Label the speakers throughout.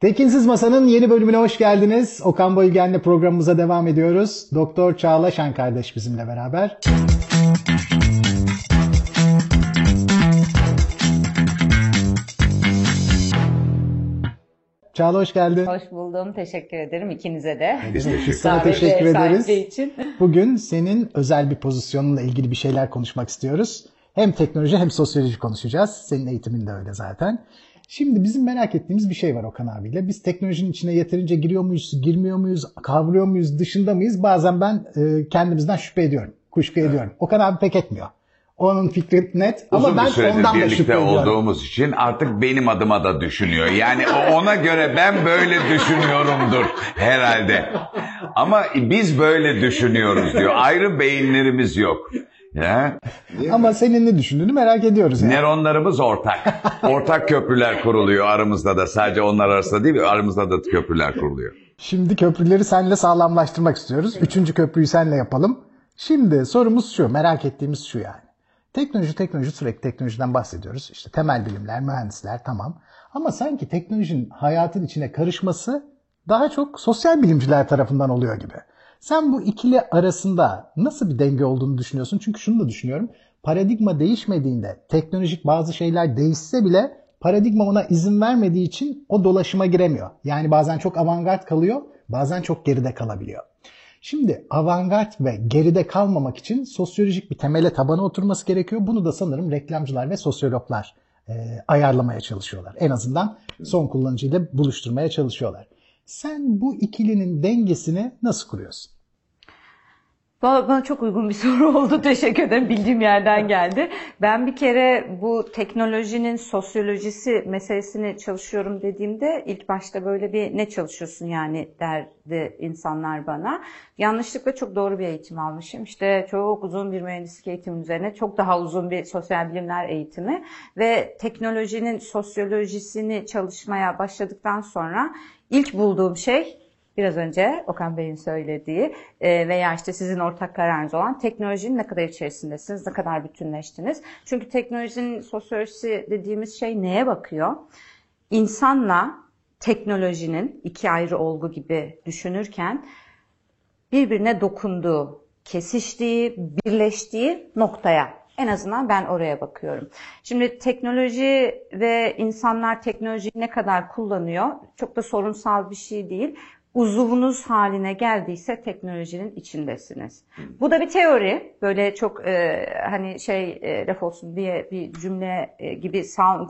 Speaker 1: Tekinsiz Masa'nın yeni bölümüne hoş geldiniz. Okan Bayülgen'le programımıza devam ediyoruz. Doktor Çağla Şen kardeş bizimle beraber. Çağla hoş geldin.
Speaker 2: Hoş buldum. Teşekkür ederim ikinize de.
Speaker 1: Biz de sana teşekkür ederiz.
Speaker 2: Için.
Speaker 1: Bugün senin özel bir pozisyonunla ilgili bir şeyler konuşmak istiyoruz. Hem teknoloji hem sosyoloji konuşacağız. Senin eğitimin de öyle zaten. Şimdi bizim merak ettiğimiz bir şey var Okan abiyle. Biz teknolojinin içine yeterince giriyor muyuz, girmiyor muyuz, kavruyor muyuz, dışında mıyız? Bazen ben e, kendimizden şüphe ediyorum, kuşku ediyorum. Okan abi pek etmiyor. Onun fikri net ama
Speaker 3: Uzun
Speaker 1: ben
Speaker 3: bir süredir
Speaker 1: ondan da şüphe ediyorum.
Speaker 3: olduğumuz için artık benim adıma da düşünüyor. Yani ona göre ben böyle düşünüyorumdur herhalde. Ama biz böyle düşünüyoruz diyor. Ayrı beyinlerimiz yok. Ya.
Speaker 1: Ama senin ne düşündüğünü merak ediyoruz. Yani.
Speaker 3: Nöronlarımız ortak. Ortak köprüler kuruluyor aramızda da. Sadece onlar arasında değil, aramızda da köprüler kuruluyor.
Speaker 1: Şimdi köprüleri seninle sağlamlaştırmak istiyoruz. Üçüncü köprüyü seninle yapalım. Şimdi sorumuz şu, merak ettiğimiz şu yani. Teknoloji, teknoloji sürekli teknolojiden bahsediyoruz. İşte temel bilimler, mühendisler tamam. Ama sanki teknolojinin hayatın içine karışması daha çok sosyal bilimciler tarafından oluyor gibi. Sen bu ikili arasında nasıl bir denge olduğunu düşünüyorsun? Çünkü şunu da düşünüyorum. Paradigma değişmediğinde, teknolojik bazı şeyler değişse bile paradigma ona izin vermediği için o dolaşıma giremiyor. Yani bazen çok avantgard kalıyor, bazen çok geride kalabiliyor. Şimdi avantgard ve geride kalmamak için sosyolojik bir temele tabana oturması gerekiyor. Bunu da sanırım reklamcılar ve sosyologlar e, ayarlamaya çalışıyorlar. En azından son kullanıcıyla buluşturmaya çalışıyorlar. Sen bu ikilinin dengesini nasıl kuruyorsun?
Speaker 2: Bana, bana çok uygun bir soru oldu. Teşekkür ederim. Bildiğim yerden geldi. Ben bir kere bu teknolojinin sosyolojisi meselesini çalışıyorum dediğimde ilk başta böyle bir ne çalışıyorsun yani derdi insanlar bana. Yanlışlıkla çok doğru bir eğitim almışım. İşte çok uzun bir mühendislik eğitimi üzerine çok daha uzun bir sosyal bilimler eğitimi ve teknolojinin sosyolojisini çalışmaya başladıktan sonra ilk bulduğum şey biraz önce Okan Bey'in söylediği e, veya işte sizin ortak kararınız olan teknolojinin ne kadar içerisindesiniz, ne kadar bütünleştiniz. Çünkü teknolojinin sosyolojisi dediğimiz şey neye bakıyor? İnsanla teknolojinin iki ayrı olgu gibi düşünürken birbirine dokunduğu, kesiştiği, birleştiği noktaya en azından ben oraya bakıyorum. Şimdi teknoloji ve insanlar teknolojiyi ne kadar kullanıyor çok da sorunsal bir şey değil uzuvunuz haline geldiyse teknolojinin içindesiniz. Bu da bir teori. Böyle çok e, hani şey e, laf olsun diye bir cümle e, gibi sound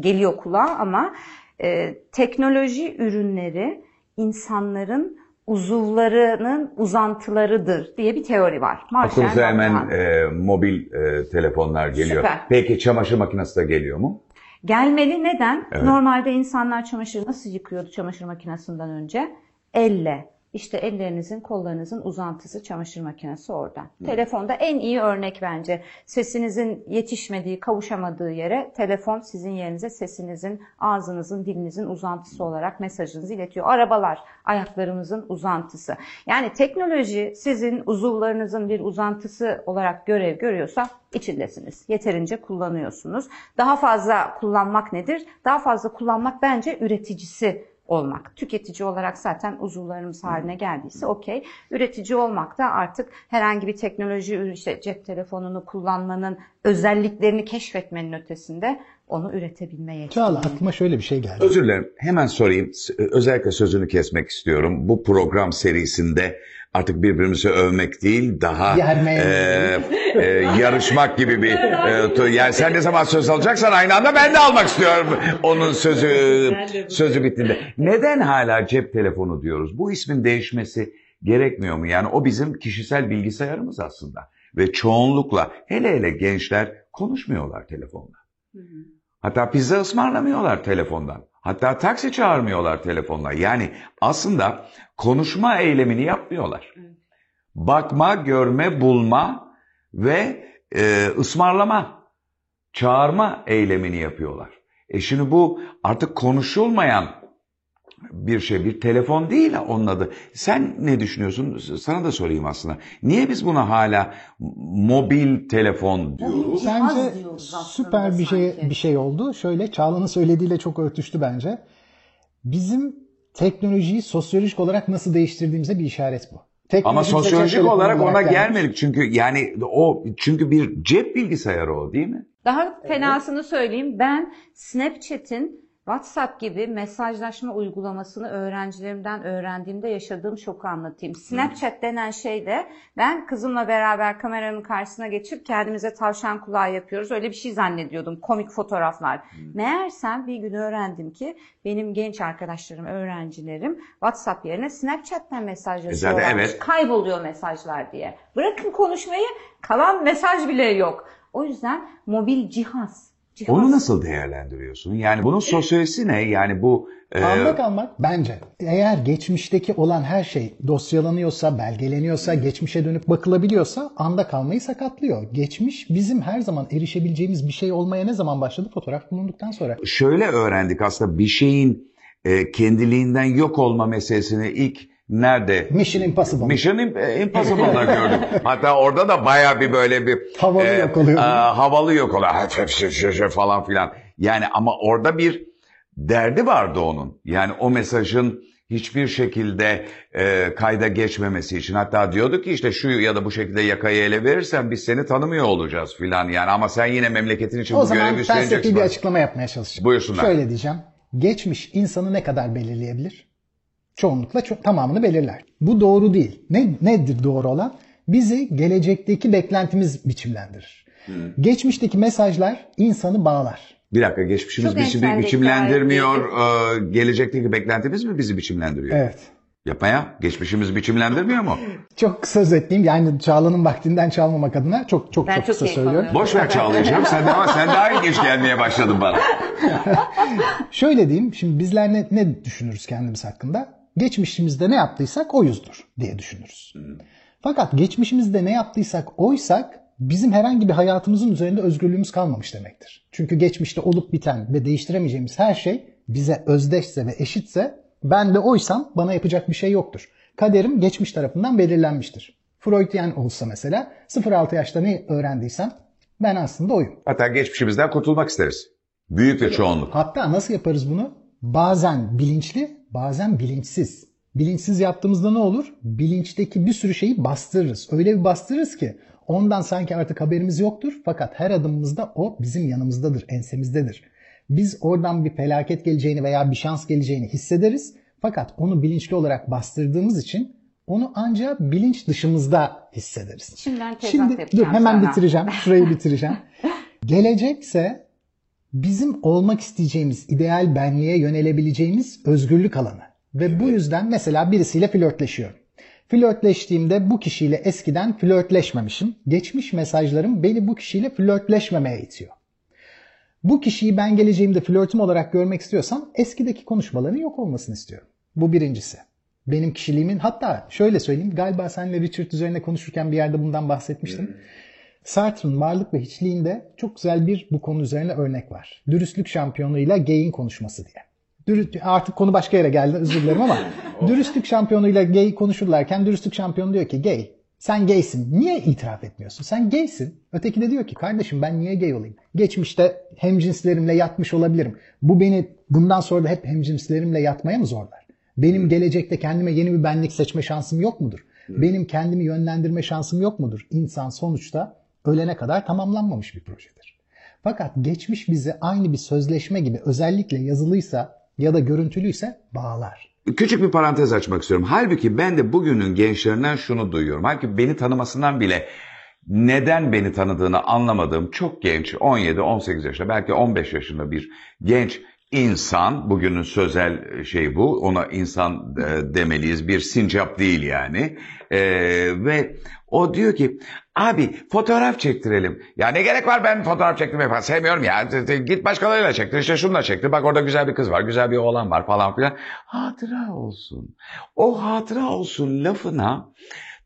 Speaker 2: geliyor kulağa ama e, teknoloji ürünleri insanların uzuvlarının uzantılarıdır diye bir teori var. Marshall
Speaker 3: Aklımıza hemen e, mobil e, telefonlar geliyor.
Speaker 2: Süper.
Speaker 3: Peki çamaşır makinesi de geliyor mu?
Speaker 2: Gelmeli neden?
Speaker 3: Evet.
Speaker 2: Normalde insanlar çamaşırı nasıl yıkıyordu çamaşır makinesinden önce? Elle. İşte ellerinizin, kollarınızın uzantısı çamaşır makinesi orada. Telefonda en iyi örnek bence. Sesinizin yetişmediği, kavuşamadığı yere telefon sizin yerinize sesinizin, ağzınızın, dilinizin uzantısı olarak mesajınızı iletiyor. Arabalar ayaklarımızın uzantısı. Yani teknoloji sizin uzuvlarınızın bir uzantısı olarak görev görüyorsa içindesiniz. Yeterince kullanıyorsunuz. Daha fazla kullanmak nedir? Daha fazla kullanmak bence üreticisi olmak. Tüketici olarak zaten uzuvlarımız haline geldiyse okey. Üretici olmak da artık herhangi bir teknoloji işte cep telefonunu kullanmanın özelliklerini keşfetmenin ötesinde onu üretebilme yeteneği.
Speaker 1: Çağla aklıma şöyle bir şey geldi.
Speaker 3: Özür dilerim. Hemen sorayım. S- Özellikle sözünü kesmek istiyorum. Bu program serisinde artık birbirimizi övmek değil, daha
Speaker 1: Yermeye
Speaker 3: e, e, yarışmak gibi bir e, yani sen ne zaman söz alacaksan aynı anda ben de almak istiyorum. Onun sözü sözü bittiğinde. Neden hala cep telefonu diyoruz? Bu ismin değişmesi gerekmiyor mu? Yani o bizim kişisel bilgisayarımız aslında. Ve çoğunlukla hele hele gençler konuşmuyorlar telefonla. Hatta pizza ısmarlamıyorlar telefondan. Hatta taksi çağırmıyorlar telefonla. Yani aslında konuşma eylemini yapmıyorlar. Bakma, görme, bulma ve e, ısmarlama, çağırma eylemini yapıyorlar. E şimdi bu artık konuşulmayan bir şey, bir telefon değil onun adı. Sen ne düşünüyorsun? Sana da sorayım aslında. Niye biz buna hala mobil telefon diyoruz?
Speaker 1: Bence süper bir şey
Speaker 2: sanki.
Speaker 1: bir şey oldu. Şöyle Çağla'nın söylediğiyle çok örtüştü bence. Bizim teknolojiyi sosyolojik olarak nasıl değiştirdiğimize bir işaret bu.
Speaker 3: Ama
Speaker 1: Teknoloji bize
Speaker 3: sosyolojik olarak
Speaker 1: konum
Speaker 3: ona
Speaker 1: gelmiş.
Speaker 3: gelmedik çünkü yani o çünkü bir cep bilgisayarı o değil mi?
Speaker 2: Daha fenasını söyleyeyim. Ben Snapchat'in WhatsApp gibi mesajlaşma uygulamasını öğrencilerimden öğrendiğimde yaşadığım şoku anlatayım. Snapchat denen şey de ben kızımla beraber kameranın karşısına geçip kendimize tavşan kulağı yapıyoruz. Öyle bir şey zannediyordum. Komik fotoğraflar. Meğersem bir gün öğrendim ki benim genç arkadaşlarım, öğrencilerim WhatsApp yerine Snapchat'ten mesajlaşıyorlar.
Speaker 3: zaten evet.
Speaker 2: Kayboluyor mesajlar diye. Bırakın konuşmayı kalan mesaj bile yok. O yüzden mobil cihaz. Cihaz.
Speaker 3: Onu nasıl değerlendiriyorsun? Yani bunun sosyolojisi ne? Yani bu e,
Speaker 1: Anda kalmak bence eğer geçmişteki olan her şey dosyalanıyorsa, belgeleniyorsa, geçmişe dönüp bakılabiliyorsa anda kalmayı sakatlıyor. Geçmiş bizim her zaman erişebileceğimiz bir şey olmaya ne zaman başladı? Fotoğraf bulunduktan sonra.
Speaker 3: şöyle öğrendik aslında bir şeyin e, kendiliğinden yok olma meselesini ilk nerede?
Speaker 1: Mission Impossible.
Speaker 3: Mission Im- Impossible'da gördüm. Hatta orada da baya bir böyle bir
Speaker 1: Havalı yok oluyor.
Speaker 3: e, havalı yok oluyor. Falan filan. Yani ama orada bir derdi vardı onun. Yani o mesajın hiçbir şekilde e, kayda geçmemesi için. Hatta diyordu ki işte şu ya da bu şekilde yakayı ele verirsen biz seni tanımıyor olacağız filan yani. Ama sen yine memleketin için
Speaker 1: O
Speaker 3: bu
Speaker 1: zaman
Speaker 3: görevi üstleneceksin.
Speaker 1: felsefi bir açıklama yapmaya çalışacağım.
Speaker 3: Buyursunlar.
Speaker 1: Şöyle diyeceğim. Geçmiş insanı ne kadar belirleyebilir? Çoğunlukla ço- tamamını belirler. Bu doğru değil. Ne nedir doğru olan? Bizi gelecekteki beklentimiz biçimlendirir. Geçmişteki mesajlar insanı bağlar.
Speaker 3: Bir dakika geçmişimiz
Speaker 2: Çok
Speaker 3: biçim, biçimlendirmiyor. Ee, gelecekteki beklentimiz mi bizi biçimlendiriyor?
Speaker 1: Evet.
Speaker 3: Yapma ya. Geçmişimiz biçimlendirmiyor mu?
Speaker 1: Çok kısa özetleyeyim. Yani Çağla'nın vaktinden çalmamak adına çok çok
Speaker 2: Ben
Speaker 1: çok
Speaker 2: çok
Speaker 1: kısa söylüyorum.
Speaker 3: Boş ver Çağlayacağım. Sen de ama sen daha ilginç gelmeye başladın bana.
Speaker 1: Şöyle diyeyim. Şimdi bizler ne, ne düşünürüz kendimiz hakkında? Geçmişimizde ne yaptıysak oyuzdur diye düşünürüz. Fakat geçmişimizde ne yaptıysak oysak bizim herhangi bir hayatımızın üzerinde özgürlüğümüz kalmamış demektir. Çünkü geçmişte olup biten ve değiştiremeyeceğimiz her şey bize özdeşse ve eşitse ben de oysam bana yapacak bir şey yoktur. Kaderim geçmiş tarafından belirlenmiştir. Freudyen olsa mesela 0-6 yaşta ne öğrendiysem ben aslında oyum.
Speaker 3: Hatta geçmişimizden kurtulmak isteriz. Büyük bir çoğunluk.
Speaker 1: Hatta nasıl yaparız bunu? Bazen bilinçli, bazen bilinçsiz. Bilinçsiz yaptığımızda ne olur? Bilinçteki bir sürü şeyi bastırırız. Öyle bir bastırırız ki ondan sanki artık haberimiz yoktur. Fakat her adımımızda o bizim yanımızdadır, ensemizdedir. Biz oradan bir felaket geleceğini veya bir şans geleceğini hissederiz. Fakat onu bilinçli olarak bastırdığımız için onu ancak bilinç dışımızda hissederiz.
Speaker 2: Şimdiden
Speaker 1: Şimdi dur hemen
Speaker 2: sana.
Speaker 1: bitireceğim. Şurayı bitireceğim. Gelecekse bizim olmak isteyeceğimiz ideal benliğe yönelebileceğimiz özgürlük alanı. Ve bu yüzden mesela birisiyle flörtleşiyorum. Flörtleştiğimde bu kişiyle eskiden flörtleşmemişim. Geçmiş mesajlarım beni bu kişiyle flörtleşmemeye itiyor. Bu kişiyi ben geleceğimde flörtüm olarak görmek istiyorsam eskideki konuşmaların yok olmasını istiyorum. Bu birincisi. Benim kişiliğimin hatta şöyle söyleyeyim galiba seninle Richard üzerine konuşurken bir yerde bundan bahsetmiştim. Sartre'ın Varlık ve Hiçliğinde çok güzel bir bu konu üzerine örnek var. Dürüstlük şampiyonuyla gay'in konuşması diye. Dürü- artık konu başka yere geldi özür dilerim ama dürüstlük şampiyonuyla gay konuşurlarken dürüstlük şampiyonu diyor ki gay sen gaysin niye itiraf etmiyorsun? Sen gaysin. Öteki de diyor ki kardeşim ben niye gay olayım? Geçmişte hemcinslerimle yatmış olabilirim. Bu beni bundan sonra da hep hemcinslerimle yatmaya mı zorlar? Benim gelecekte kendime yeni bir benlik seçme şansım yok mudur? Benim kendimi yönlendirme şansım yok mudur? İnsan sonuçta ölene kadar tamamlanmamış bir projedir. Fakat geçmiş bizi aynı bir sözleşme gibi özellikle yazılıysa ya da görüntülüyse bağlar.
Speaker 3: Küçük bir parantez açmak istiyorum. Halbuki ben de bugünün gençlerinden şunu duyuyorum. Halbuki beni tanımasından bile neden beni tanıdığını anlamadığım çok genç 17-18 yaşında belki 15 yaşında bir genç insan bugünün sözel şey bu ona insan e, demeliyiz bir sincap değil yani E, ve o diyor ki abi fotoğraf çektirelim ya ne gerek var ben fotoğraf çektirmeyi falan sevmiyorum ya git başkalarıyla çektir işte şununla çektir bak orada güzel bir kız var güzel bir oğlan var falan filan hatıra olsun o hatıra olsun lafına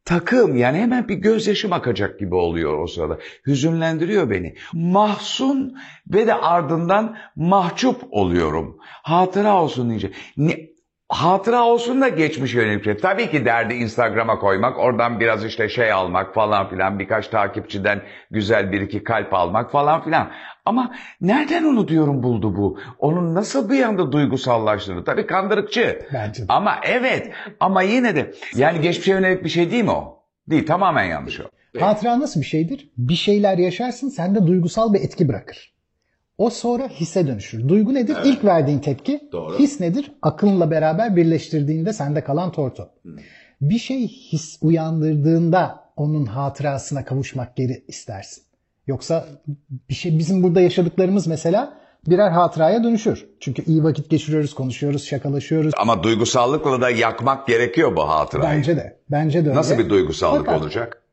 Speaker 3: takım yani hemen bir gözyaşım akacak gibi oluyor o sırada. Hüzünlendiriyor beni. Mahzun ve de ardından mahcup oluyorum. Hatıra olsun deyince. Ne, hatıra olsun da geçmiş yönelik. şey. Tabii ki derdi Instagram'a koymak, oradan biraz işte şey almak falan filan, birkaç takipçiden güzel bir iki kalp almak falan filan. Ama nereden onu diyorum buldu bu? Onun nasıl bir anda duygusallaştığını? Tabii kandırıkçı.
Speaker 1: Bence de.
Speaker 3: Ama evet ama yine de yani geçmişe yönelik bir şey değil mi o? Değil tamamen yanlış o.
Speaker 1: Hatıra nasıl bir şeydir? Bir şeyler yaşarsın sende duygusal bir etki bırakır. O sonra hisse dönüşür. Duygu nedir? İlk verdiğin tepki.
Speaker 3: Doğru.
Speaker 1: His nedir? Akılınla beraber birleştirdiğinde sende kalan tortu. Bir şey his uyandırdığında onun hatırasına kavuşmak geri istersin. Yoksa bir şey bizim burada yaşadıklarımız mesela birer hatıraya dönüşür. Çünkü iyi vakit geçiriyoruz, konuşuyoruz, şakalaşıyoruz.
Speaker 3: Ama duygusallıkla da yakmak gerekiyor bu hatırayı.
Speaker 1: Bence de. Bence de öyle.
Speaker 3: Nasıl bir duygusallık
Speaker 1: Fakat
Speaker 3: olacak?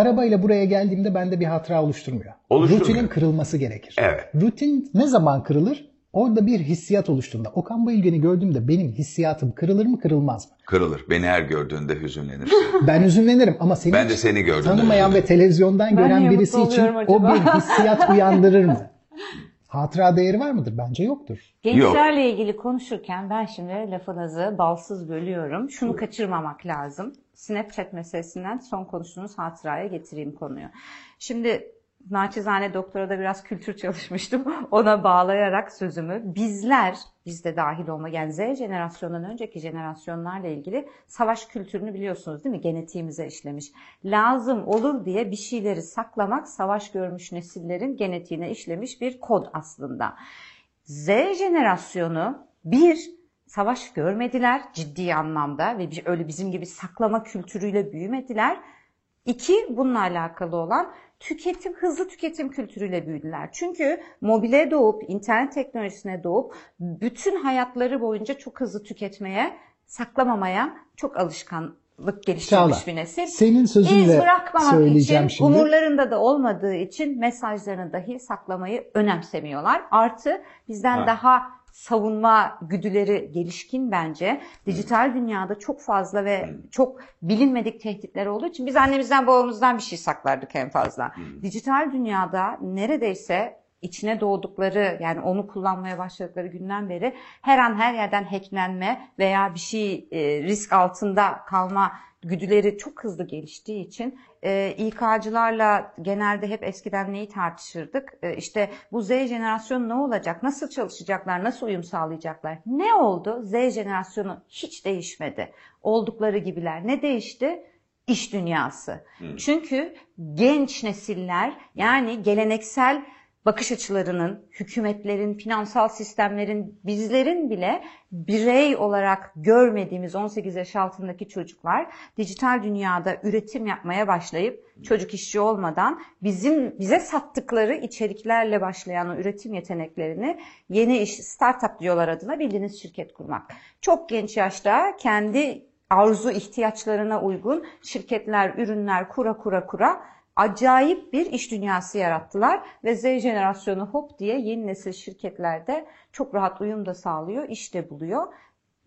Speaker 1: Arabayla buraya geldiğimde bende bir hatıra oluşturmuyor.
Speaker 3: Oluşturmuyor.
Speaker 1: Rutinin kırılması gerekir.
Speaker 3: Evet.
Speaker 1: Rutin ne zaman kırılır? Orada bir hissiyat oluştuğunda. Okan Bayülgen'i gördüğümde benim hissiyatım kırılır mı kırılmaz mı?
Speaker 3: Kırılır. Beni her gördüğünde hüzünlenirsin.
Speaker 1: Ben üzünlenirim ama seni
Speaker 3: Ben de seni gördüğümde
Speaker 1: tanımayan ve televizyondan
Speaker 2: Ben
Speaker 1: gören birisi için
Speaker 2: oluyorum
Speaker 1: o
Speaker 2: acaba?
Speaker 1: bir hissiyat uyandırır mı? Hatıra değeri var mıdır? Bence yoktur.
Speaker 2: Gençlerle ilgili konuşurken ben şimdi lafınızı balsız bölüyorum. Şunu kaçırmamak lazım. Snapchat meselesinden son konuştuğunuz hatıraya getireyim konuyu. Şimdi naçizane doktora da biraz kültür çalışmıştım. Ona bağlayarak sözümü bizler, biz de dahil olma yani Z jenerasyonundan önceki jenerasyonlarla ilgili savaş kültürünü biliyorsunuz değil mi? Genetiğimize işlemiş. Lazım olur diye bir şeyleri saklamak savaş görmüş nesillerin genetiğine işlemiş bir kod aslında. Z jenerasyonu bir savaş görmediler ciddi anlamda ve öyle bizim gibi saklama kültürüyle büyümediler. İki bununla alakalı olan tüketim, hızlı tüketim kültürüyle büyüdüler. Çünkü mobile doğup, internet teknolojisine doğup bütün hayatları boyunca çok hızlı tüketmeye, saklamamaya çok alışkanlık geliştirmiş
Speaker 1: Çağla,
Speaker 2: bir nesil.
Speaker 1: senin
Speaker 2: İz
Speaker 1: sözünle
Speaker 2: bırakmamak
Speaker 1: söyleyeceğim
Speaker 2: için,
Speaker 1: şimdi.
Speaker 2: umurlarında da olmadığı için mesajlarını dahi saklamayı önemsemiyorlar. Artı bizden
Speaker 3: Ha.
Speaker 2: daha savunma güdüleri gelişkin bence. Dijital dünyada çok fazla ve çok bilinmedik tehditler olduğu için biz annemizden babamızdan bir şey saklardık en fazla. Dijital dünyada neredeyse içine doğdukları yani onu kullanmaya başladıkları günden beri her an her yerden hacklenme veya bir şey e, risk altında kalma güdüleri çok hızlı geliştiği için e, İK'cılarla genelde hep eskiden neyi tartışırdık? E, işte bu Z jenerasyonu ne olacak? Nasıl çalışacaklar? Nasıl uyum sağlayacaklar? Ne oldu? Z jenerasyonu hiç değişmedi. Oldukları gibiler. Ne değişti? İş dünyası. Çünkü genç nesiller yani geleneksel bakış açılarının, hükümetlerin, finansal sistemlerin, bizlerin bile birey olarak görmediğimiz 18 yaş altındaki çocuklar dijital dünyada üretim yapmaya başlayıp çocuk işçi olmadan bizim bize sattıkları içeriklerle başlayan o üretim yeteneklerini yeni iş startup diyorlar adına bildiğiniz şirket kurmak. Çok genç yaşta kendi arzu ihtiyaçlarına uygun şirketler, ürünler kura kura kura acayip bir iş dünyası yarattılar ve Z jenerasyonu hop diye yeni nesil şirketlerde çok rahat uyum da sağlıyor, iş de buluyor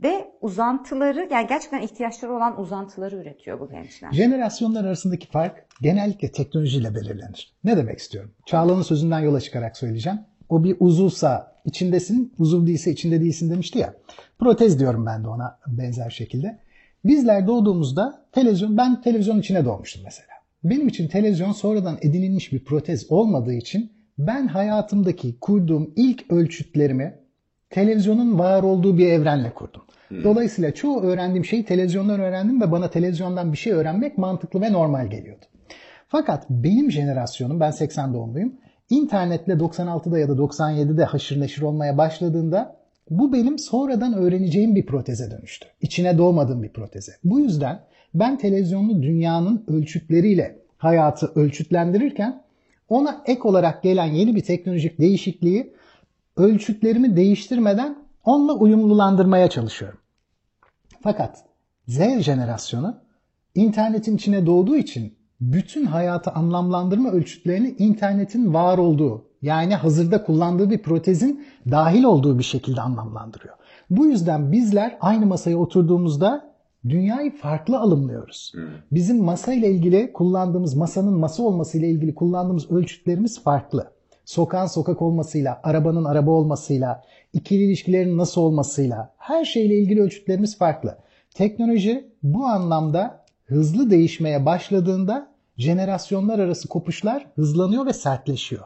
Speaker 2: ve uzantıları yani gerçekten ihtiyaçları olan uzantıları üretiyor bu gençler.
Speaker 1: Jenerasyonlar arasındaki fark genellikle teknolojiyle belirlenir. Ne demek istiyorum? Çağla'nın sözünden yola çıkarak söyleyeceğim. O bir uzuvsa içindesin, uzuv değilse içinde değilsin demişti ya. Protez diyorum ben de ona benzer şekilde. Bizler doğduğumuzda televizyon, ben televizyonun içine doğmuştum mesela. Benim için televizyon sonradan edinilmiş bir protez olmadığı için ben hayatımdaki kurduğum ilk ölçütlerimi televizyonun var olduğu bir evrenle kurdum. Dolayısıyla çoğu öğrendiğim şeyi televizyondan öğrendim ve bana televizyondan bir şey öğrenmek mantıklı ve normal geliyordu. Fakat benim jenerasyonum, ben 80 doğumluyum, internetle 96'da ya da 97'de haşır neşir olmaya başladığında bu benim sonradan öğreneceğim bir proteze dönüştü. İçine doğmadığım bir proteze. Bu yüzden ben televizyonlu dünyanın ölçütleriyle hayatı ölçütlendirirken ona ek olarak gelen yeni bir teknolojik değişikliği ölçütlerimi değiştirmeden onunla uyumlulandırmaya çalışıyorum. Fakat Z jenerasyonu internetin içine doğduğu için bütün hayatı anlamlandırma ölçütlerini internetin var olduğu yani hazırda kullandığı bir protezin dahil olduğu bir şekilde anlamlandırıyor. Bu yüzden bizler aynı masaya oturduğumuzda dünyayı farklı alımlıyoruz. Bizim masa ile ilgili kullandığımız masanın masa olması ile ilgili kullandığımız ölçütlerimiz farklı. sokağın sokak olmasıyla, arabanın araba olmasıyla, ikili ilişkilerin nasıl olmasıyla her şeyle ilgili ölçütlerimiz farklı. Teknoloji bu anlamda hızlı değişmeye başladığında jenerasyonlar arası kopuşlar hızlanıyor ve sertleşiyor.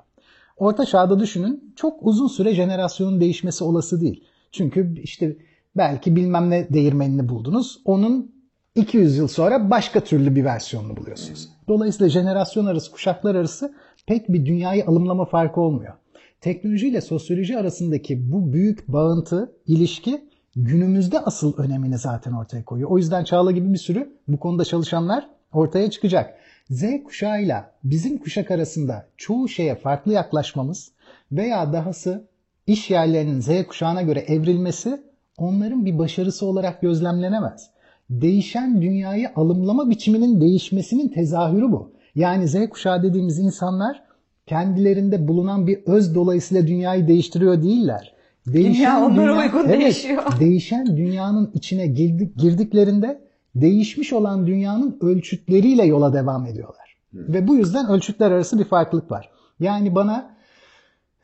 Speaker 1: Orta çağda düşünün çok uzun süre jenerasyonun değişmesi olası değil. Çünkü işte belki bilmem ne değirmenini buldunuz. Onun 200 yıl sonra başka türlü bir versiyonunu buluyorsunuz. Dolayısıyla jenerasyon arası, kuşaklar arası pek bir dünyayı alımlama farkı olmuyor. Teknoloji ile sosyoloji arasındaki bu büyük bağıntı, ilişki günümüzde asıl önemini zaten ortaya koyuyor. O yüzden Çağla gibi bir sürü bu konuda çalışanlar ortaya çıkacak. Z kuşağıyla bizim kuşak arasında çoğu şeye farklı yaklaşmamız veya dahası iş yerlerinin Z kuşağına göre evrilmesi onların bir başarısı olarak gözlemlenemez. Değişen dünyayı alımlama biçiminin değişmesinin tezahürü bu. Yani Z kuşağı dediğimiz insanlar kendilerinde bulunan bir öz dolayısıyla dünyayı değiştiriyor değiller.
Speaker 2: Dünya onlara uygun
Speaker 1: evet,
Speaker 2: değişiyor.
Speaker 1: Değişen dünyanın içine girdik, girdiklerinde değişmiş olan dünyanın ölçütleriyle yola devam ediyorlar. Ve bu yüzden ölçütler arası bir farklılık var. Yani bana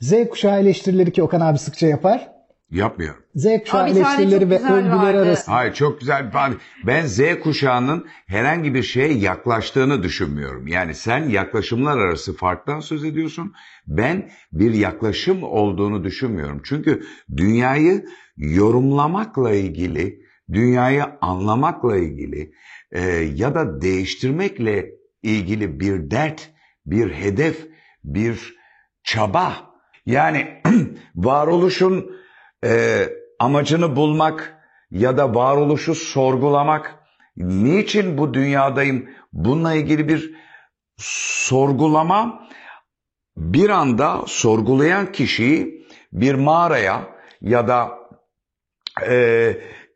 Speaker 1: Z kuşağı eleştirileri ki Okan abi sıkça yapar.
Speaker 3: Yapmıyor.
Speaker 1: Z kuşağı
Speaker 2: Abi
Speaker 1: eleştirileri
Speaker 2: çok
Speaker 1: ve
Speaker 2: vardı.
Speaker 1: arasında
Speaker 3: Hayır çok güzel. Ben- Ben Z kuşağının herhangi bir şeye yaklaştığını düşünmüyorum. Yani sen yaklaşımlar arası farktan söz ediyorsun. Ben bir yaklaşım olduğunu düşünmüyorum. Çünkü dünyayı yorumlamakla ilgili, dünyayı anlamakla ilgili e, ya da değiştirmekle ilgili bir dert, bir hedef, bir çaba. Yani varoluşun e, amacını bulmak ya da varoluşu sorgulamak, niçin bu dünyadayım? Bununla ilgili bir sorgulama bir anda sorgulayan kişiyi bir mağaraya ya da e,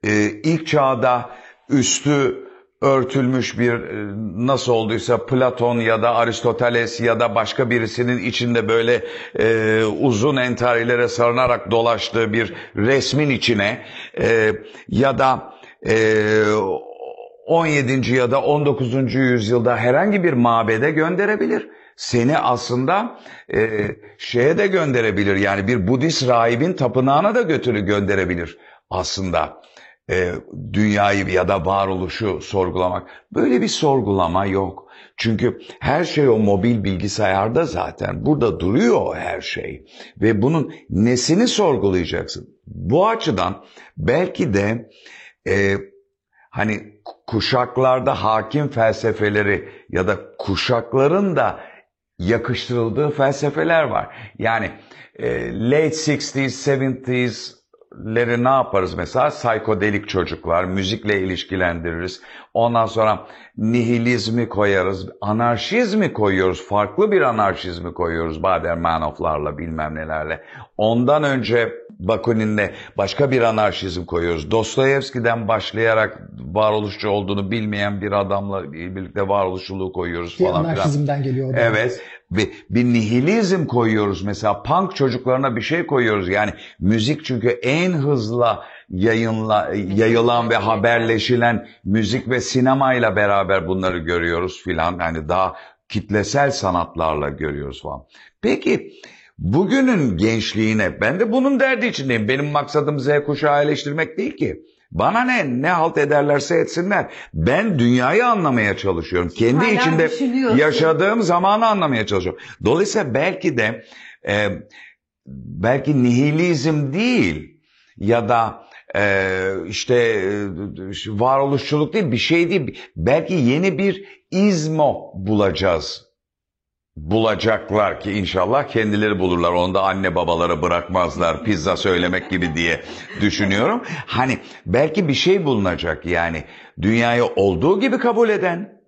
Speaker 3: e, ilk çağda üstü örtülmüş bir e, nasıl olduysa Platon ya da Aristoteles ya da başka birisinin içinde böyle e, uzun entarilere sarınarak dolaştığı bir resmin içine e, ya da e, 17. ya da 19. yüzyılda herhangi bir mabede gönderebilir. Seni aslında e, şeye de gönderebilir yani bir Budist rahibin tapınağına da götürü gönderebilir aslında e, dünyayı ya da varoluşu sorgulamak. Böyle bir sorgulama yok. Çünkü her şey o mobil bilgisayarda zaten. Burada duruyor her şey. Ve bunun nesini sorgulayacaksın? Bu açıdan belki de e, hani kuşaklarda hakim felsefeleri ya da kuşakların da yakıştırıldığı felsefeler var. Yani e, late 60s, 70s leri ne yaparız mesela? Psikodelik çocuklar, müzikle ilişkilendiririz. Ondan sonra nihilizmi koyarız, anarşizmi koyuyoruz, farklı bir anarşizmi koyuyoruz Bader-Meinhof'larla bilmem nelerle. Ondan önce Bakunin'le başka bir anarşizm koyuyoruz. Dostoyevski'den başlayarak varoluşçu olduğunu bilmeyen bir adamla birlikte varoluşçuluğu koyuyoruz
Speaker 1: ki
Speaker 3: falan filan.
Speaker 1: anarşizmden geliyor. o.
Speaker 3: Evet. Bir, bir nihilizm koyuyoruz mesela. Punk çocuklarına bir şey koyuyoruz. Yani müzik çünkü en hızlı yayınla, yayılan ve haberleşilen müzik ve sinemayla beraber bunları görüyoruz filan. Yani daha kitlesel sanatlarla görüyoruz falan. Peki bugünün gençliğine ben de bunun derdi içindeyim. Benim maksadım Z kuşağı eleştirmek değil ki. Bana ne? Ne halt ederlerse etsinler. Ben dünyayı anlamaya çalışıyorum. Kendi
Speaker 2: Hala
Speaker 3: içinde yaşadığım zamanı anlamaya çalışıyorum. Dolayısıyla belki de e, belki nihilizm değil ya da e, işte e, varoluşçuluk değil bir şey değil. Belki yeni bir izmo bulacağız bulacaklar ki inşallah kendileri bulurlar. Onu da anne babalara bırakmazlar pizza söylemek gibi diye düşünüyorum. Hani belki bir şey bulunacak yani dünyayı olduğu gibi kabul eden,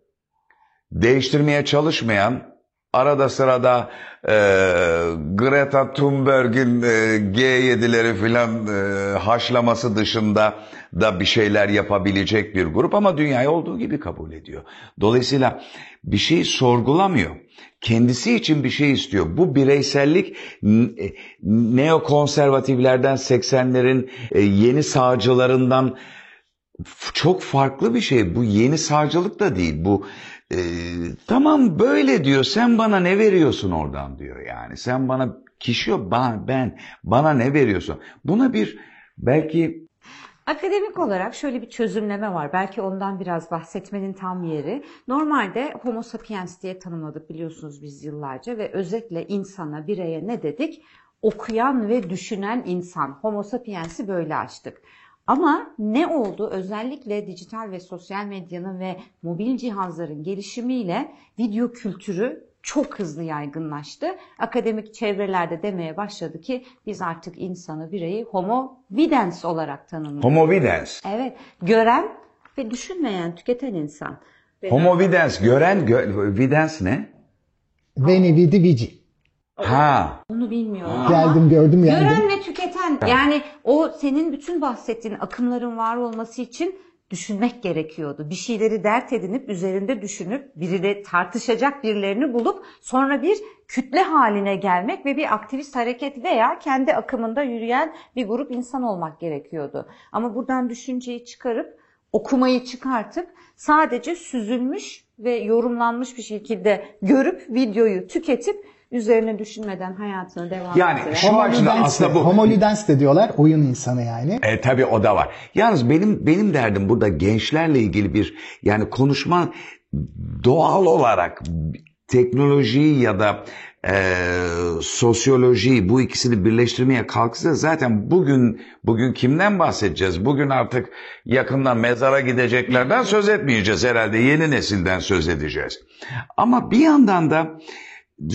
Speaker 3: değiştirmeye çalışmayan, arada sırada e, Greta Thunberg'in e, G7'leri filan e, haşlaması dışında da bir şeyler yapabilecek bir grup ama dünyayı olduğu gibi kabul ediyor. Dolayısıyla bir şey sorgulamıyor. Kendisi için bir şey istiyor. Bu bireysellik e, neokonservatiflerden 80'lerin e, yeni sağcılarından çok farklı bir şey. Bu yeni sağcılık da değil. Bu e, tamam böyle diyor sen bana ne veriyorsun oradan diyor yani. Sen bana kişi yok ben, ben bana ne veriyorsun? Buna bir belki
Speaker 2: Akademik olarak şöyle bir çözümleme var. Belki ondan biraz bahsetmenin tam yeri. Normalde Homo sapiens diye tanımladık biliyorsunuz biz yıllarca ve özetle insana, bireye ne dedik? Okuyan ve düşünen insan. Homo sapiens'i böyle açtık. Ama ne oldu? Özellikle dijital ve sosyal medyanın ve mobil cihazların gelişimiyle video kültürü çok hızlı yaygınlaştı. Akademik çevrelerde demeye başladı ki biz artık insanı, bireyi homo videns olarak tanımlıyoruz.
Speaker 3: homo videns.
Speaker 2: Evet, gören ve düşünmeyen, tüketen insan.
Speaker 3: Homo videns gören gö- videns ne?
Speaker 1: Veni vidi vici.
Speaker 3: Ha.
Speaker 2: Onu bilmiyorum. ama
Speaker 1: Geldim gördüm yendim.
Speaker 2: Gören ve tüketen. Yani o senin bütün bahsettiğin akımların var olması için düşünmek gerekiyordu. Bir şeyleri dert edinip üzerinde düşünüp biriyle tartışacak birilerini bulup sonra bir kütle haline gelmek ve bir aktivist hareket veya kendi akımında yürüyen bir grup insan olmak gerekiyordu. Ama buradan düşünceyi çıkarıp okumayı çıkartıp sadece süzülmüş ve yorumlanmış bir şekilde görüp videoyu tüketip üzerine düşünmeden hayatını devam
Speaker 3: Yani
Speaker 2: ettiren.
Speaker 3: şu açıdan aslında
Speaker 1: de-
Speaker 3: bu.
Speaker 1: Homo ludens de diyorlar. Oyun insanı yani.
Speaker 3: E, tabii o da var. Yalnız benim benim derdim burada gençlerle ilgili bir yani konuşma doğal olarak teknolojiyi ya da e, sosyolojiyi bu ikisini birleştirmeye kalksa zaten bugün bugün kimden bahsedeceğiz? Bugün artık yakından mezara gideceklerden söz etmeyeceğiz herhalde. Yeni nesilden söz edeceğiz. Ama bir yandan da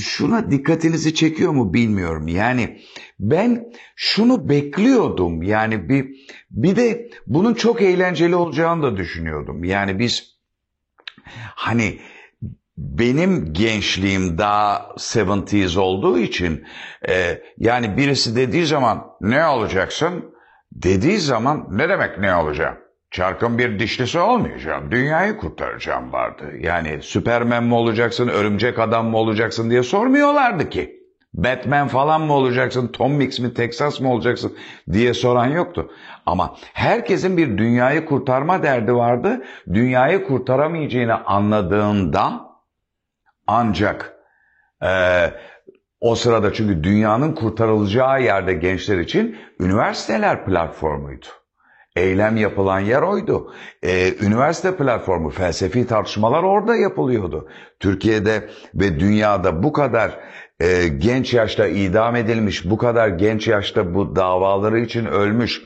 Speaker 3: şuna dikkatinizi çekiyor mu bilmiyorum. Yani ben şunu bekliyordum. Yani bir bir de bunun çok eğlenceli olacağını da düşünüyordum. Yani biz hani benim gençliğim daha 70s olduğu için e, yani birisi dediği zaman ne olacaksın? Dediği zaman ne demek ne olacağım? Çarkın bir dişlisi olmayacağım. Dünyayı kurtaracağım vardı. Yani Süpermen mi olacaksın, örümcek adam mı olacaksın diye sormuyorlardı ki. Batman falan mı olacaksın, Tom Mix mi, Texas mı olacaksın diye soran yoktu. Ama herkesin bir dünyayı kurtarma derdi vardı. Dünyayı kurtaramayacağını anladığında ancak eee, o sırada çünkü dünyanın kurtarılacağı yerde gençler için üniversiteler platformuydu. Eylem yapılan yer oydu. Ee, üniversite platformu, felsefi tartışmalar orada yapılıyordu. Türkiye'de ve dünyada bu kadar e, genç yaşta idam edilmiş, bu kadar genç yaşta bu davaları için ölmüş.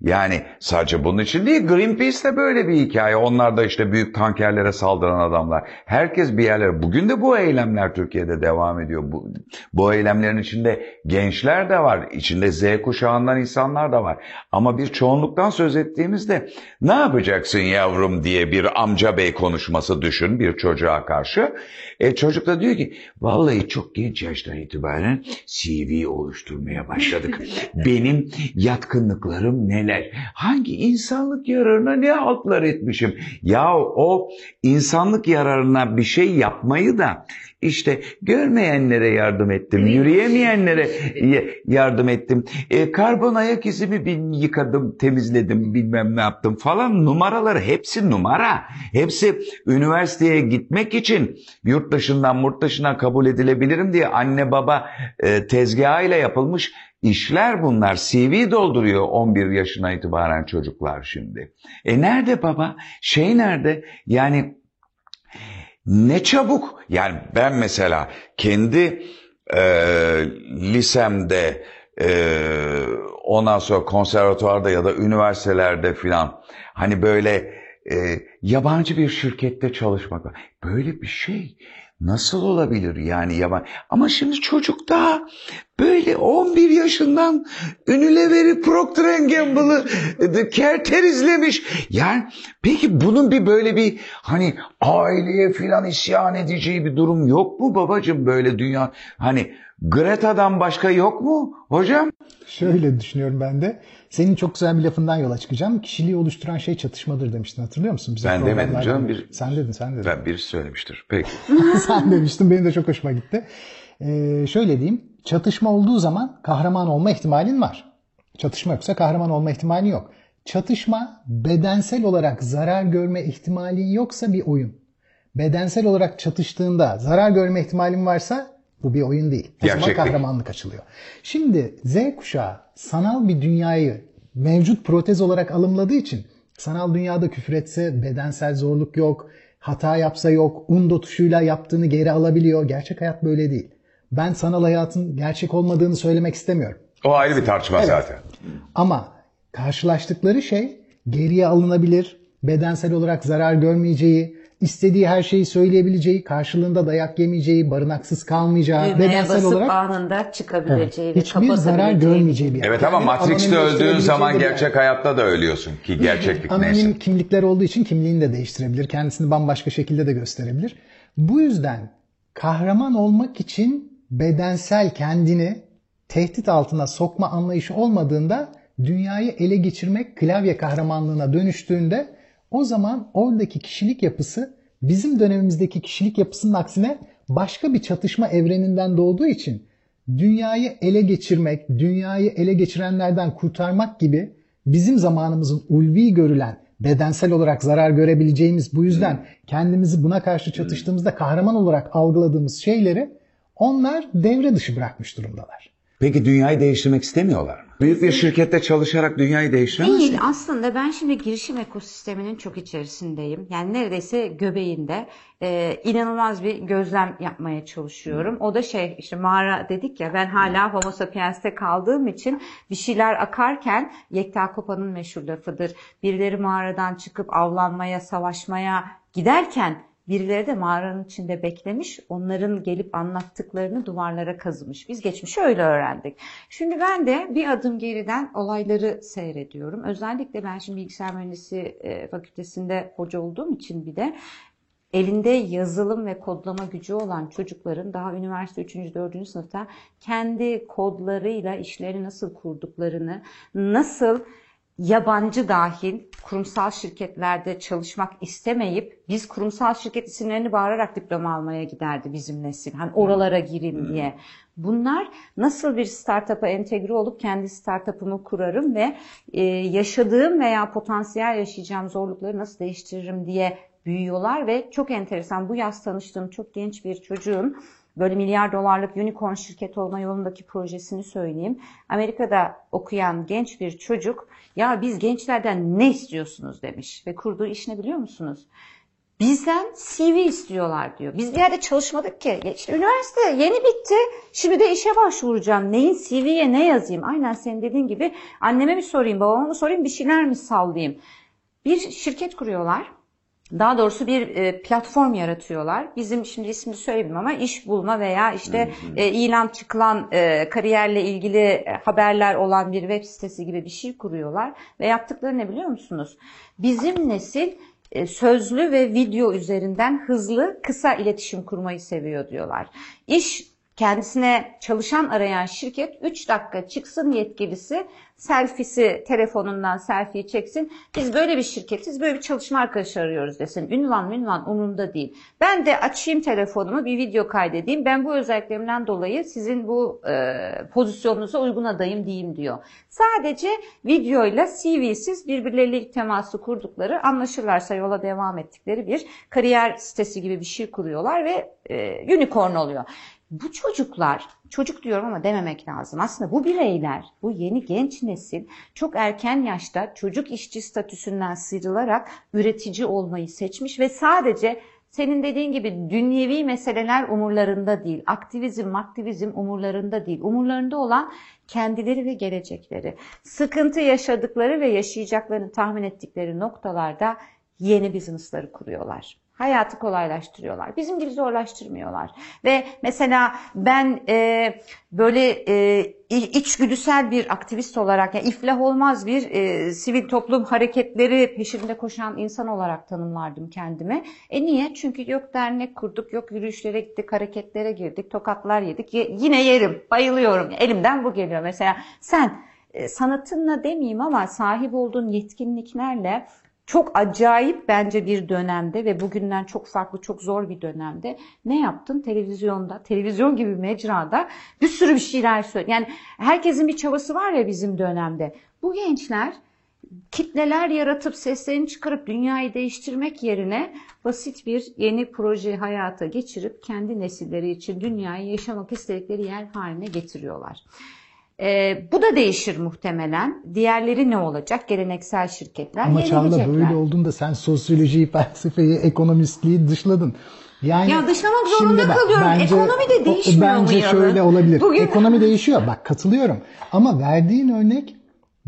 Speaker 3: Yani sadece bunun için değil, Greenpeace de böyle bir hikaye. Onlar da işte büyük tankerlere saldıran adamlar. Herkes bir yerlere. Bugün de bu eylemler Türkiye'de devam ediyor. Bu, bu eylemlerin içinde gençler de var. İçinde Z kuşağından insanlar da var. Ama bir çoğunluktan söz ettiğimizde ne yapacaksın yavrum diye bir amca bey konuşması düşün bir çocuğa karşı. E, çocuk da diyor ki vallahi çok genç yaştan itibaren CV oluşturmaya başladık. Benim yatkınlıklarım neler? Hangi insanlık yararına ne haltlar etmişim? Ya o insanlık yararına bir şey yapmayı da işte görmeyenlere yardım ettim, yürüyemeyenlere yardım ettim. E, karbon ayak izimi bin yıkadım, temizledim, bilmem ne yaptım falan numaralar hepsi numara. Hepsi üniversiteye gitmek için yurt dışından yurt dışına kabul edilebilirim diye anne baba e, tezgahıyla yapılmış işler bunlar. CV dolduruyor 11 yaşına itibaren çocuklar şimdi. E nerede baba? Şey nerede? Yani ne çabuk. Yani ben mesela kendi e, lisemde e, ondan sonra konservatuvarda ya da üniversitelerde filan hani böyle e, yabancı bir şirkette çalışmak böyle bir şey nasıl olabilir yani yaban ama şimdi çocuk daha böyle 11 yaşından Unilever'i Procter Gamble'ı e, Kerter izlemiş. Yani peki bunun bir böyle bir hani aileye filan isyan edeceği bir durum yok mu babacığım böyle dünya hani Greta'dan başka yok mu hocam?
Speaker 1: Şöyle düşünüyorum ben de. Senin çok güzel bir lafından yola çıkacağım. Kişiliği oluşturan şey çatışmadır demiştin. Hatırlıyor musun? Bizim
Speaker 3: Ben demedim canım, bir-
Speaker 1: Sen dedin, sen dedin.
Speaker 3: Ben birisi söylemiştir. Peki.
Speaker 1: sen demiştin. Benim de çok hoşuma gitti. Ee, şöyle diyeyim. Çatışma olduğu zaman kahraman olma ihtimalin var. Çatışma yoksa kahraman olma ihtimalin yok. Çatışma bedensel olarak zarar görme ihtimalin yoksa bir oyun. bedensel olarak çatıştığında zarar görme ihtimalin varsa bu bir oyun değil. O zaman kahramanlık açılıyor. Şimdi Z kuşağı sanal bir dünyayı mevcut protez olarak alımladığı için sanal dünyada küfür etse bedensel zorluk yok, hata yapsa yok, undo tuşuyla yaptığını geri alabiliyor. Gerçek hayat böyle değil. Ben sanal hayatın gerçek olmadığını söylemek istemiyorum.
Speaker 3: O ayrı bir tartışma zaten.
Speaker 1: Ama karşılaştıkları şey geriye alınabilir, bedensel olarak zarar görmeyeceği, istediği her şeyi söyleyebileceği, karşılığında dayak yemeyeceği, barınaksız kalmayacağı,
Speaker 4: Düğmeye
Speaker 1: bedensel
Speaker 4: basıp
Speaker 1: olarak
Speaker 4: anında çıkabileceği ve
Speaker 1: hiçbir zarar görmeyeceği bir yer.
Speaker 3: Evet ama
Speaker 1: Yani
Speaker 3: Matrix'te öldüğün zaman
Speaker 1: bir yer.
Speaker 3: gerçek hayatta da ölüyorsun ki gerçeklik
Speaker 1: Anonim
Speaker 3: neyse.
Speaker 1: kimlikler olduğu için kimliğini de değiştirebilir. Kendisini bambaşka şekilde de gösterebilir. Bu yüzden kahraman olmak için bedensel kendini tehdit altına sokma anlayışı olmadığında dünyayı ele geçirmek klavye kahramanlığına dönüştüğünde o zaman oradaki kişilik yapısı bizim dönemimizdeki kişilik yapısının aksine başka bir çatışma evreninden doğduğu için dünyayı ele geçirmek, dünyayı ele geçirenlerden kurtarmak gibi bizim zamanımızın ulvi görülen bedensel olarak zarar görebileceğimiz bu yüzden kendimizi buna karşı çatıştığımızda kahraman olarak algıladığımız şeyleri onlar devre dışı bırakmış durumdalar.
Speaker 3: Peki dünyayı değiştirmek istemiyorlar mı? Büyük bir şirkette çalışarak dünyayı değiştiremez
Speaker 2: Değil
Speaker 3: mi?
Speaker 2: aslında ben şimdi girişim ekosisteminin çok içerisindeyim. Yani neredeyse göbeğinde e, inanılmaz bir gözlem yapmaya çalışıyorum. O da şey işte mağara dedik ya ben hala homo sapiens'te kaldığım için bir şeyler akarken Yekta Kopa'nın meşhur lafıdır. Birileri mağaradan çıkıp avlanmaya, savaşmaya giderken Birileri de mağaranın içinde beklemiş, onların gelip anlattıklarını duvarlara kazımış. Biz geçmişi öyle öğrendik. Şimdi ben de bir adım geriden olayları seyrediyorum. Özellikle ben şimdi bilgisayar mühendisi e, fakültesinde hoca olduğum için bir de elinde yazılım ve kodlama gücü olan çocukların daha üniversite 3. 4. sınıfta kendi kodlarıyla işleri nasıl kurduklarını, nasıl yabancı dahil kurumsal şirketlerde çalışmak istemeyip biz kurumsal şirket isimlerini bağırarak diploma almaya giderdi bizim nesil. Hani oralara gireyim diye. Bunlar nasıl bir startup'a entegre olup kendi startup'ımı kurarım ve e, yaşadığım veya potansiyel yaşayacağım zorlukları nasıl değiştiririm diye büyüyorlar ve çok enteresan bu yaz tanıştığım çok genç bir çocuğun böyle milyar dolarlık unicorn şirket olma yolundaki projesini söyleyeyim. Amerika'da okuyan genç bir çocuk ya biz gençlerden ne istiyorsunuz demiş ve kurduğu iş ne biliyor musunuz? Bizden CV istiyorlar diyor. Biz bir yerde çalışmadık ki. İşte üniversite yeni bitti. Şimdi de işe başvuracağım. Neyin CV'ye ne yazayım? Aynen senin dediğin gibi anneme mi sorayım, babama mı sorayım, bir şeyler mi sallayayım? Bir şirket kuruyorlar. Daha doğrusu bir e, platform yaratıyorlar. Bizim şimdi ismini söyleyeyim ama iş bulma veya işte e, ilan çıkılan e, kariyerle ilgili haberler olan bir web sitesi gibi bir şey kuruyorlar. Ve yaptıkları ne biliyor musunuz? Bizim nesil sözlü ve video üzerinden hızlı, kısa iletişim kurmayı seviyor diyorlar. İş kendisine çalışan arayan şirket 3 dakika çıksın yetkilisi selfie'si telefonundan selfie çeksin. Biz böyle bir şirketiz, böyle bir çalışma arkadaşı arıyoruz desin. Ünvan ünvan umurumda değil. Ben de açayım telefonumu bir video kaydedeyim. Ben bu özelliklerimden dolayı sizin bu e, pozisyonunuza uygun adayım diyeyim diyor. Sadece videoyla CV'siz birbirleriyle ilk teması kurdukları anlaşırlarsa yola devam ettikleri bir kariyer sitesi gibi bir şey kuruyorlar ve e, unicorn oluyor. Bu çocuklar, çocuk diyorum ama dememek lazım. Aslında bu bireyler, bu yeni genç nesil çok erken yaşta çocuk işçi statüsünden sıyrılarak üretici olmayı seçmiş ve sadece senin dediğin gibi dünyevi meseleler umurlarında değil. Aktivizm, aktivizm umurlarında değil. Umurlarında olan kendileri ve gelecekleri. Sıkıntı yaşadıkları ve yaşayacaklarını tahmin ettikleri noktalarda yeni business'ları kuruyorlar. Hayatı kolaylaştırıyorlar. Bizim gibi zorlaştırmıyorlar. Ve mesela ben e, böyle e, içgüdüsel bir aktivist olarak, yani iflah olmaz bir e, sivil toplum hareketleri peşinde koşan insan olarak tanımlardım kendimi. E niye? Çünkü yok dernek kurduk, yok yürüyüşlere gittik, hareketlere girdik, tokatlar yedik. Ye- yine yerim, bayılıyorum. Elimden bu geliyor. Mesela sen e, sanatınla demeyeyim ama sahip olduğun yetkinliklerle çok acayip bence bir dönemde ve bugünden çok farklı, çok zor bir dönemde ne yaptın? Televizyonda, televizyon gibi mecrada bir sürü bir şeyler söyle. Yani herkesin bir çabası var ya bizim dönemde. Bu gençler kitleler yaratıp seslerini çıkarıp dünyayı değiştirmek yerine basit bir yeni proje hayata geçirip kendi nesilleri için dünyayı yaşamak istedikleri yer haline getiriyorlar. Ee, bu da değişir muhtemelen. Diğerleri ne olacak? Geleneksel şirketler
Speaker 1: Ama Çağla böyle olduğunda sen sosyolojiyi, felsefeyi, ekonomistliği dışladın. Yani
Speaker 2: Ya dışlamak zorunda
Speaker 1: şimdi bak,
Speaker 2: kalıyorum. Ekonomi de
Speaker 1: o-
Speaker 2: değişmiyor mu
Speaker 1: Bence
Speaker 2: Yalın?
Speaker 1: şöyle olabilir.
Speaker 2: Bugün-
Speaker 1: Ekonomi değişiyor. Bak katılıyorum. Ama verdiğin örnek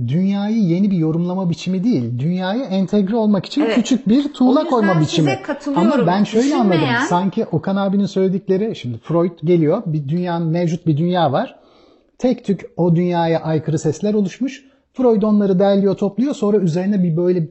Speaker 1: dünyayı yeni bir yorumlama biçimi değil. Dünyaya entegre olmak için
Speaker 2: Evet.
Speaker 1: küçük bir
Speaker 2: O
Speaker 1: tuğla koyma biçimi. Ama ben şöyle anladım.
Speaker 2: Düşünmeyen-
Speaker 1: Sanki Okan abinin söyledikleri şimdi Freud geliyor. Bir dünyanın mevcut bir dünya var. Tek tük o dünyaya aykırı sesler oluşmuş. Freud onları derliyor, topluyor. Sonra üzerine bir böyle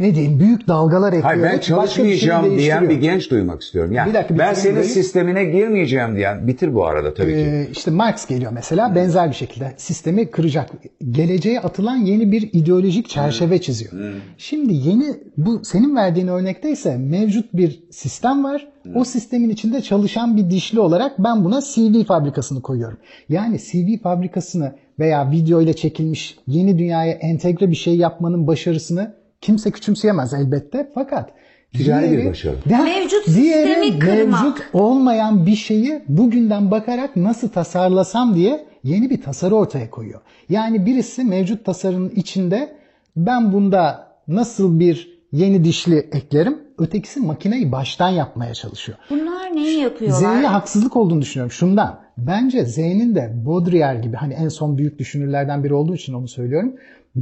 Speaker 1: ne diyeyim büyük dalgalar ekleyerek
Speaker 3: Hayır ben
Speaker 1: bir şey
Speaker 3: çalışmayacağım diyen
Speaker 1: değiştiriyor.
Speaker 3: bir genç duymak istiyorum. Yani
Speaker 1: Bir dakika,
Speaker 3: ben senin
Speaker 1: dayı.
Speaker 3: sistemine girmeyeceğim diyen bitir bu arada tabii ki.
Speaker 1: Ee, işte Marx geliyor mesela benzer bir şekilde sistemi kıracak. Geleceğe atılan yeni bir ideolojik çerçeve çiziyor. Şimdi yeni bu senin verdiğin örnekte ise mevcut bir sistem var. O sistemin içinde çalışan bir dişli olarak ben buna CV fabrikasını koyuyorum. Yani CV fabrikasını veya video ile çekilmiş yeni dünyaya entegre bir şey yapmanın başarısını kimse küçümseyemez elbette. Fakat
Speaker 3: Ticari bir başarı.
Speaker 1: Ya,
Speaker 2: Mevcut
Speaker 1: diğeri
Speaker 2: sistemi kırmak.
Speaker 1: mevcut olmayan bir şeyi bugünden bakarak nasıl tasarlasam diye yeni bir tasarı ortaya koyuyor. Yani birisi mevcut tasarının içinde ben bunda nasıl bir yeni dişli eklerim, ötekisi makineyi baştan yapmaya çalışıyor.
Speaker 2: Bunlar neyi yapıyorlar?
Speaker 1: Z'ye haksızlık olduğunu düşünüyorum şundan. Bence Z'nin de Baudrillard gibi hani en son büyük düşünürlerden biri olduğu için onu söylüyorum.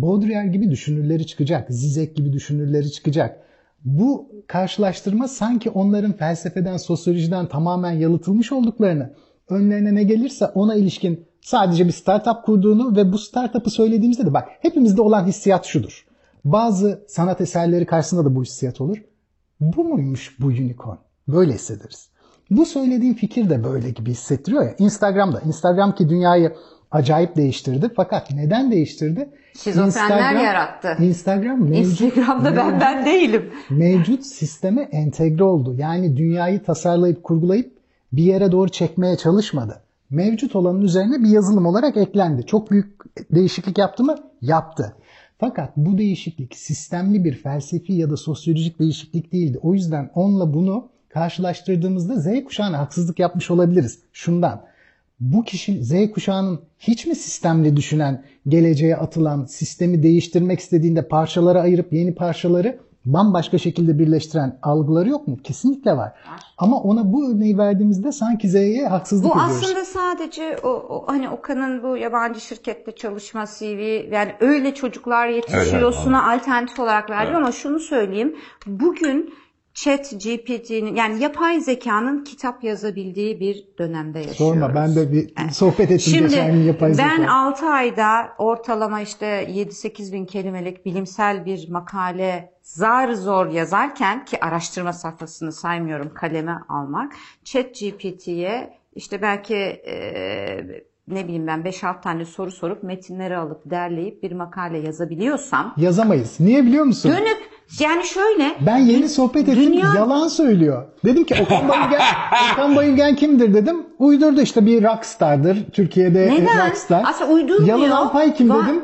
Speaker 1: Baudrillard gibi düşünürleri çıkacak. Zizek gibi düşünürleri çıkacak. Bu karşılaştırma sanki onların felsefeden, sosyolojiden tamamen yalıtılmış olduklarını, önlerine ne gelirse ona ilişkin sadece bir startup kurduğunu ve bu startup'ı söylediğimizde de bak hepimizde olan hissiyat şudur. Bazı sanat eserleri karşısında da bu hissiyat olur. Bu muymuş bu unicorn? Böyle hissederiz. Bu söylediğim fikir de böyle gibi hissettiriyor ya. Instagram'da. Instagram ki dünyayı acayip değiştirdi. Fakat neden değiştirdi?
Speaker 2: Şizofrenler yarattı.
Speaker 1: Instagram mevcut,
Speaker 2: Instagram'da ben ben değilim.
Speaker 1: mevcut sisteme entegre oldu. Yani dünyayı tasarlayıp kurgulayıp bir yere doğru çekmeye çalışmadı. Mevcut olanın üzerine bir yazılım olarak eklendi. Çok büyük değişiklik yaptı mı? Yaptı. Fakat bu değişiklik sistemli bir felsefi ya da sosyolojik değişiklik değildi. O yüzden onunla bunu karşılaştırdığımızda Z kuşağına haksızlık yapmış olabiliriz. Şundan. Bu kişi Z kuşağının hiç mi sistemli düşünen, geleceğe atılan, sistemi değiştirmek istediğinde parçalara ayırıp yeni parçaları bambaşka şekilde birleştiren algıları yok mu? Kesinlikle var. Ama ona bu örneği verdiğimizde sanki Z'ye haksızlık
Speaker 2: Bu
Speaker 1: ediyoruz.
Speaker 2: aslında sadece o, o hani Okan'ın bu yabancı şirkette çalışma CV yani öyle çocuklar yetişiyorsuna alternatif olarak verdim ama şunu söyleyeyim. Bugün Chat GPT'nin yani yapay zekanın kitap yazabildiği bir dönemde yaşıyoruz.
Speaker 1: Sorma ben de bir sohbet ettim
Speaker 2: Şimdi
Speaker 1: geçen gün yapay zeka.
Speaker 2: ben 6 ayda ortalama işte 7-8 bin kelimelik bilimsel bir makale zar zor yazarken ki araştırma safhasını saymıyorum kaleme almak. Chat GPT'ye işte belki e, ne bileyim ben 5-6 tane soru sorup metinleri alıp derleyip bir makale yazabiliyorsam
Speaker 1: Yazamayız. Niye biliyor musun?
Speaker 2: dönüp yani şöyle
Speaker 1: Ben yeni sohbet ettim.
Speaker 2: Dünya-
Speaker 1: Yalan söylüyor. Dedim ki Okan Bayülgen, Okan Bayülgen kimdir dedim. Uydurdu işte bir rockstardır. Türkiye'de e,
Speaker 2: Neden?
Speaker 1: rockstar.
Speaker 2: Aslında uydurmuyor.
Speaker 1: Yalın Alpay kim
Speaker 2: Va-
Speaker 1: dedim.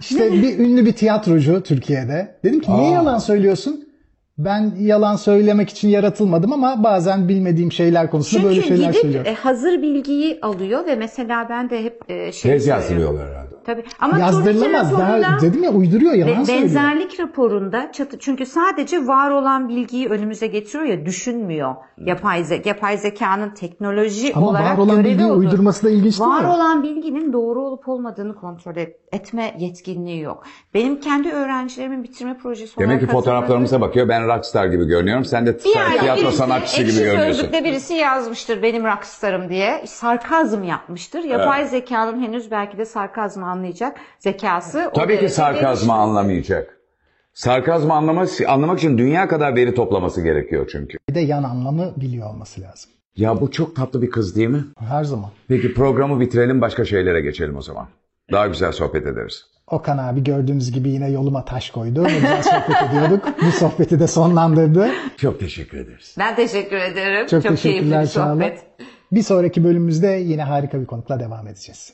Speaker 1: İşte bir ünlü bir tiyatrocu Türkiye'de. Dedim ki niye yalan söylüyorsun? Ben yalan söylemek için yaratılmadım ama bazen bilmediğim şeyler konusunda
Speaker 2: çünkü
Speaker 1: böyle şeyler
Speaker 2: gidip
Speaker 1: söylüyorum.
Speaker 2: e, hazır bilgiyi alıyor ve mesela ben de hep e, şey
Speaker 3: Tez yazdırıyorlar herhalde.
Speaker 2: Tabii. Ama
Speaker 1: Yazdırılamaz. Daha, dedim ya uyduruyor yalan söylüyor.
Speaker 2: benzerlik raporunda çatı çünkü sadece var olan bilgiyi önümüze getiriyor ya düşünmüyor. Yapay ze yapay zekanın teknoloji
Speaker 1: Ama
Speaker 2: olarak
Speaker 1: var olan bilgiyi
Speaker 2: odur.
Speaker 1: uydurması da ilginç değil
Speaker 2: Var
Speaker 1: mi?
Speaker 2: olan bilginin doğru olup olmadığını kontrol et- etme yetkinliği yok. Benim kendi öğrencilerimin bitirme projesi
Speaker 3: Demek ki fotoğraflarımıza bakıyor. Ben rockstar gibi görünüyorum. Sen de
Speaker 2: bir yerde
Speaker 3: tiyatro
Speaker 2: birisi,
Speaker 3: sanatçısı gibi
Speaker 2: ekşi
Speaker 3: görünüyorsun.
Speaker 2: sözlükte birisi yazmıştır benim rockstarım diye. Sarkazm yapmıştır. Yapay zekanın henüz belki de sarkazmı anlayacak zekası. o
Speaker 3: Tabii ki sarkazmı
Speaker 2: gelişti.
Speaker 3: anlamayacak. Sarkazmı anlamak, anlamak için dünya kadar veri toplaması gerekiyor çünkü.
Speaker 1: Bir de yan anlamı biliyor olması lazım.
Speaker 3: Ya bu çok tatlı bir kız değil mi?
Speaker 1: Her zaman.
Speaker 3: Peki programı bitirelim başka şeylere geçelim o zaman. Daha güzel sohbet ederiz.
Speaker 1: Okan abi gördüğünüz gibi yine yoluma taş koydu. Ne güzel sohbet ediyorduk. Bu sohbeti de sonlandırdı.
Speaker 3: Çok teşekkür ederiz.
Speaker 2: Ben teşekkür ederim.
Speaker 1: Çok,
Speaker 2: Çok keyifli bir sohbet. Şahane.
Speaker 1: Bir sonraki bölümümüzde yine harika bir konukla devam edeceğiz.